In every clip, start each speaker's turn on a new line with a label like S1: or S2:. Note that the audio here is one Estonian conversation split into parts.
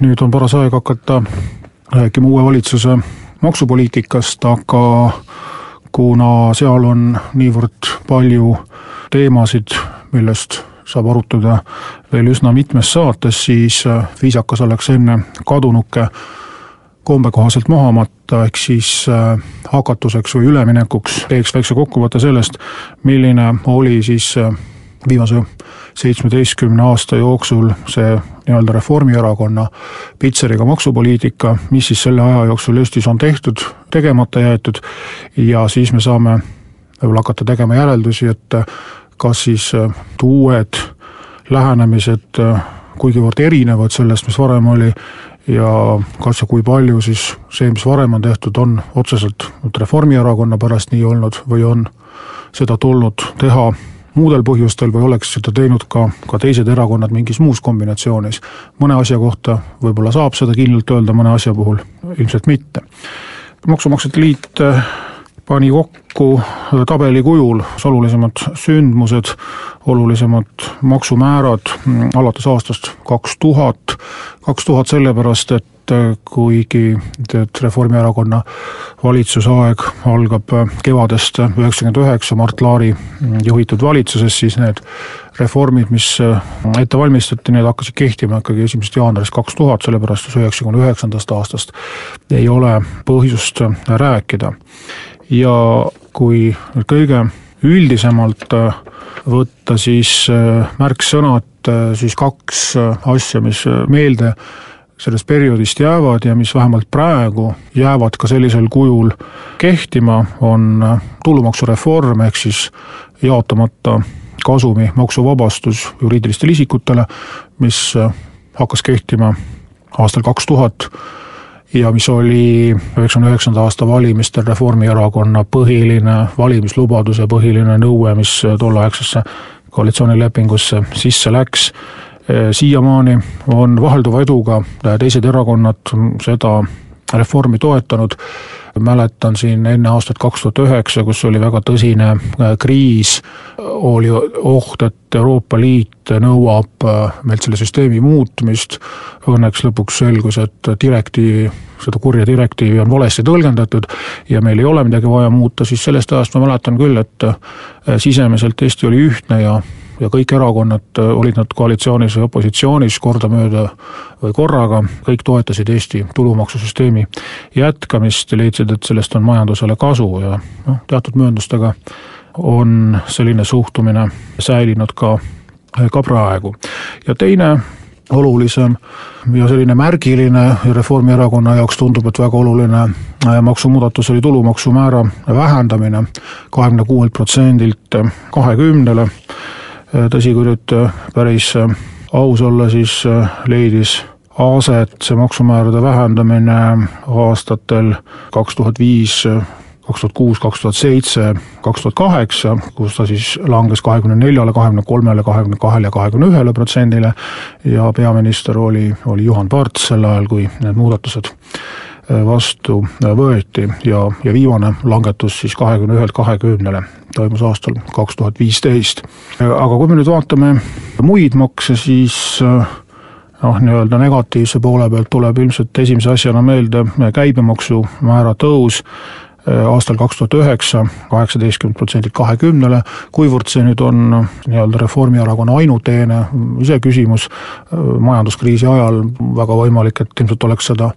S1: Nüüd on paras aeg hakata rääkima uue valitsuse maksupoliitikast, aga kuna seal on niivõrd palju teemasid, millest saab arutada veel üsna mitmes saates, siis viisakas oleks enne kadunuke kombe kohaselt maha matta, ehk siis hakatuseks või üleminekuks teeks väikse kokkuvõtte sellest, milline oli siis viimase seitsmeteistkümne aasta jooksul see nii-öelda Reformierakonna pitseriga maksupoliitika, mis siis selle aja jooksul Eestis on tehtud, tegemata jäetud ja siis me saame võib-olla hakata tegema järeldusi, et kas siis uued lähenemised, kuigivõrd erinevad sellest, mis varem oli, ja kas ja kui palju siis see, mis varem on tehtud, on otseselt Reformierakonna pärast nii olnud või on seda tulnud teha muudel põhjustel või oleks seda teinud ka, ka teised erakonnad mingis muus kombinatsioonis. mõne asja kohta võib-olla saab seda kindlalt öelda, mõne asja puhul ilmselt mitte. maksumaksjate liit pani kokku tabeli kujul olulisemad sündmused, olulisemad maksumäärad alates aastast kaks tuhat, kaks tuhat sellepärast, et kuigi et Reformierakonna valitsusaeg algab kevadest üheksakümmend üheksa Mart Laari juhitud valitsuses, siis need reformid, mis ette valmistati, need hakkasid kehtima ikkagi esimesest jaanuarist kaks tuhat, sellepärast et üheksakümne üheksandast aastast ei ole põhjust rääkida. ja kui kõige üldisemalt võtta, siis märksõnad, siis kaks asja, mis meelde sellest perioodist jäävad ja mis vähemalt praegu jäävad ka sellisel kujul kehtima, on tulumaksureform, ehk siis jaotamata kasumi maksuvabastus juriidilistele isikutele, mis hakkas kehtima aastal kaks tuhat ja mis oli üheksakümne üheksanda aasta valimistel Reformierakonna põhiline valimislubadus ja põhiline nõue, mis tolleaegsesse koalitsioonilepingusse sisse läks siiamaani on vahelduva eduga teised erakonnad seda reformi toetanud, mäletan siin enne aastat kaks tuhat üheksa, kus oli väga tõsine kriis, oli oht, et Euroopa Liit nõuab meilt selle süsteemi muutmist, õnneks lõpuks selgus, et direktiivi, seda kurja direktiivi on valesti tõlgendatud ja meil ei ole midagi vaja muuta, siis sellest ajast ma mäletan küll, et sisemiselt Eesti oli ühtne ja ja kõik erakonnad, olid nad koalitsioonis või opositsioonis kordamööda või korraga, kõik toetasid Eesti tulumaksusüsteemi jätkamist ja leidsid, et sellest on majandusele kasu ja noh, teatud mööndustega on selline suhtumine säilinud ka, ka praegu. ja teine olulisem ja selline märgiline Reformierakonna jaoks tundub, et väga oluline maksumuudatus oli tulumaksumäära vähendamine kahekümne kuuelt protsendilt kahekümnele tõsi, kui nüüd päris aus olla, siis leidis aset see maksumäärade vähendamine aastatel kaks tuhat viis, kaks tuhat kuus, kaks tuhat seitse, kaks tuhat kaheksa, kus ta siis langes kahekümne neljale, kahekümne kolmele, kahekümne kahele ja kahekümne ühele protsendile ja peaminister oli, oli Juhan Parts sel ajal, kui need muudatused vastu võeti ja, ja viimane langetus siis kahekümne ühelt kahekümnele toimus aastal kaks tuhat viisteist. aga kui me nüüd vaatame muid makse, siis noh, nii-öelda negatiivse poole pealt tuleb ilmselt esimese asjana meelde käibemaksumäära tõus aastal kaks tuhat üheksa kaheksateistkümnelt protsendilt kahekümnele, kuivõrd see nüüd on nii-öelda Reformierakonna ainuteene iseküsimus majanduskriisi ajal, väga võimalik, et ilmselt oleks seda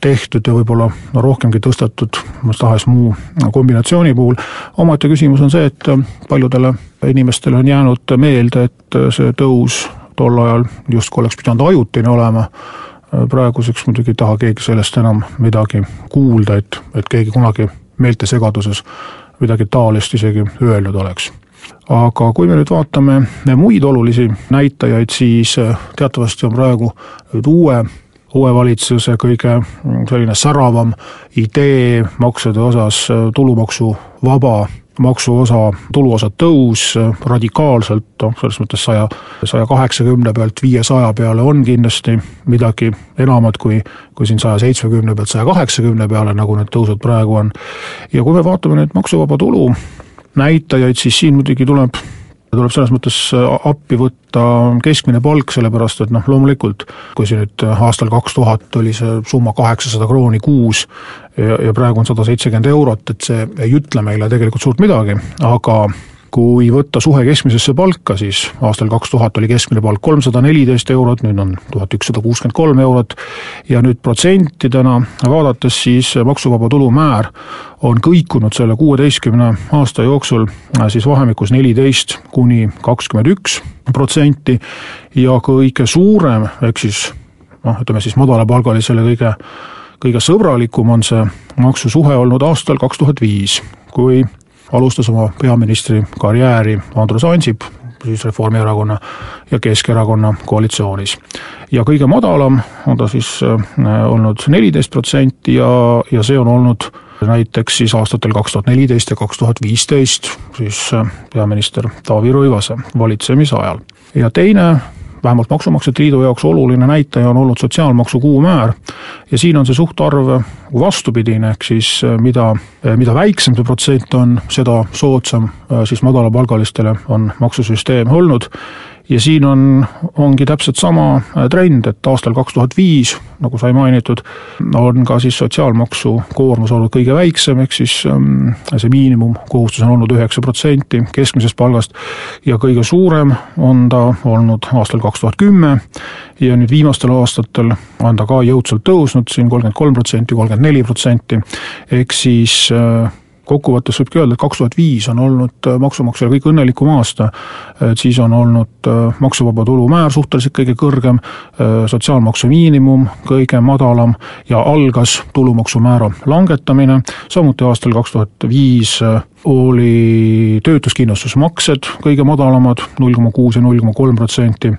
S1: tehtud ja võib-olla rohkemgi tõstetud mis tahes muu kombinatsiooni puhul. omaette küsimus on see, et paljudele inimestele on jäänud meelde, et see tõus tol ajal justkui oleks pidanud ajutine olema, praeguseks muidugi ei taha keegi sellest enam midagi kuulda, et, et keegi kunagi meeltesegaduses midagi taolist isegi öelnud oleks aga kui me nüüd vaatame muid olulisi näitajaid, siis teatavasti on praegu nüüd uue uue valitsuse kõige selline säravam idee maksude osas tulumaksuvaba maksuosa, tuluosa tõus radikaalselt, noh, selles mõttes saja, saja kaheksakümne pealt viiesaja peale on kindlasti midagi enamat kui, kui siin saja seitsmekümne pealt saja kaheksakümne peale, nagu need tõusud praegu on. ja kui me vaatame nüüd maksuvaba tulu näitajaid, siis siin muidugi tuleb tuleb selles mõttes äh, appi võtta keskmine palk, sellepärast et noh, loomulikult kui see nüüd äh, aastal kaks tuhat oli see summa kaheksasada krooni kuus ja, ja praegu on sada seitsekümmend eurot, et see ei ütle meile tegelikult suurt midagi, aga kui võtta suhe keskmisesse palka, siis aastal kaks tuhat oli keskmine palk kolmsada neliteist eurot, nüüd on tuhat ükssada kuuskümmend kolm eurot. Ja nüüd protsentidena vaadates siis maksuvaba tulu määr on kõikunud selle kuueteistkümne aasta jooksul äh, siis vahemikus neliteist kuni kakskümmend üks protsenti. Ja kõige suurem, ehk siis noh, ütleme siis madalapalgalisele kõige kõige sõbralikum on see maksusuhe olnud aastal kaks tuhat viis, kui alustas oma peaministri karjääri Andrus Ansip, siis Reformierakonna ja Keskerakonna koalitsioonis. ja kõige madalam on ta siis äh, olnud neliteist protsenti ja, ja see on olnud näiteks siis aastatel kaks tuhat neliteist ja kaks tuhat viisteist, siis äh, peaminister Taavi Rõivase valitsemise ajal. ja teine vähemalt Maksumaksjate Liidu jaoks oluline näitaja on olnud sotsiaalmaksu kuumäär. ja siin on see suhtarv vastupidine, ehk siis eh, mida, eh, mida väiksem see protsent on, seda soodsam eh, siis madalapalgalistele on maksusüsteem olnud ja siin on, ongi täpselt sama äh, trend, et aastal kaks tuhat viis, nagu sai mainitud, on ka siis sotsiaalmaksu koormus olnud kõige väiksem, ehk siis ähm, see miinimumkohustus on olnud üheksa protsenti keskmisest palgast ja kõige suurem on ta olnud aastal kaks tuhat kümme. Ja nüüd viimastel aastatel on ta ka jõudsalt tõusnud siin kolmkümmend kolm protsenti, kolmkümmend neli protsenti, ehk siis äh, kokkuvõttes võibki öelda, et kaks tuhat viis on olnud äh, maksumaksjale kõige õnnelikum aasta, et siis on olnud äh, maksuvaba tulu määr suhteliselt kõige kõrgem, äh, sotsiaalmaksu miinimum kõige madalam ja algas tulumaksumäära langetamine, samuti aastal kaks tuhat viis oli töötuskindlustusmaksed kõige madalamad, null koma kuus ja null koma kolm protsenti,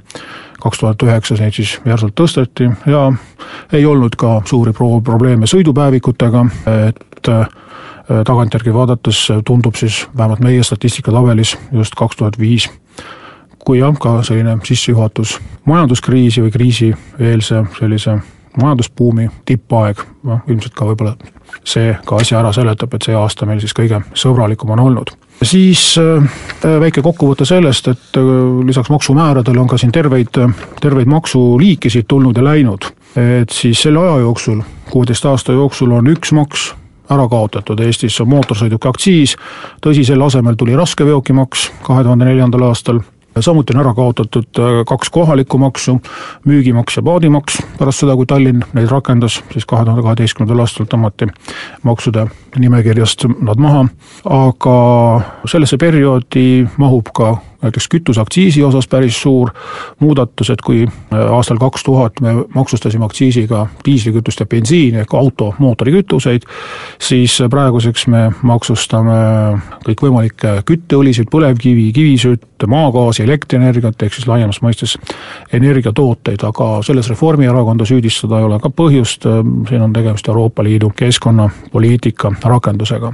S1: kaks tuhat üheksa neid siis järsult tõsteti ja ei olnud ka suuri pro-, probleeme sõidupäevikutega, et Äh, tagantjärgi vaadates tundub siis vähemalt meie statistikatabelis just kaks tuhat viis, kui jah, ka selline sissejuhatus majanduskriisi või kriisieelse sellise majandusbuumi tippaeg, noh ilmselt ka võib-olla see ka asja ära seletab, et see aasta meil siis kõige sõbralikum on olnud. siis äh, väike kokkuvõte sellest, et äh, lisaks maksumääradele on ka siin terveid, terveid maksuliikisid tulnud ja läinud. et siis selle aja jooksul, kuueteist aasta jooksul on üks maks ära kaotatud, Eestis on mootorsõidukiaktsiis, tõsi, selle asemel tuli raskeveokimaks kahe tuhande neljandal aastal, samuti on ära kaotatud äh, kaks kohalikku maksu, müügimaks ja paadimaks, pärast seda, kui Tallinn neid rakendas, siis kahe tuhande kaheteistkümnendal aastal tõmmati maksude nimekirjast nad maha, aga sellesse perioodi mahub ka näiteks kütuseaktsiisi osas päris suur muudatus, et kui äh, aastal kaks tuhat me maksustasime aktsiisiga diislikütust ja bensiini ehk auto mootorikütuseid, siis praeguseks me maksustame kõikvõimalikke kütteõlisid, põlevkivi, kivisütt, maagaasi, elektrienergiat, ehk siis laiemas mõistes energiatooteid, aga selles Reformierakonda süüdistada ei ole ka põhjust, siin on tegemist Euroopa Liidu keskkonnapoliitika rakendusega.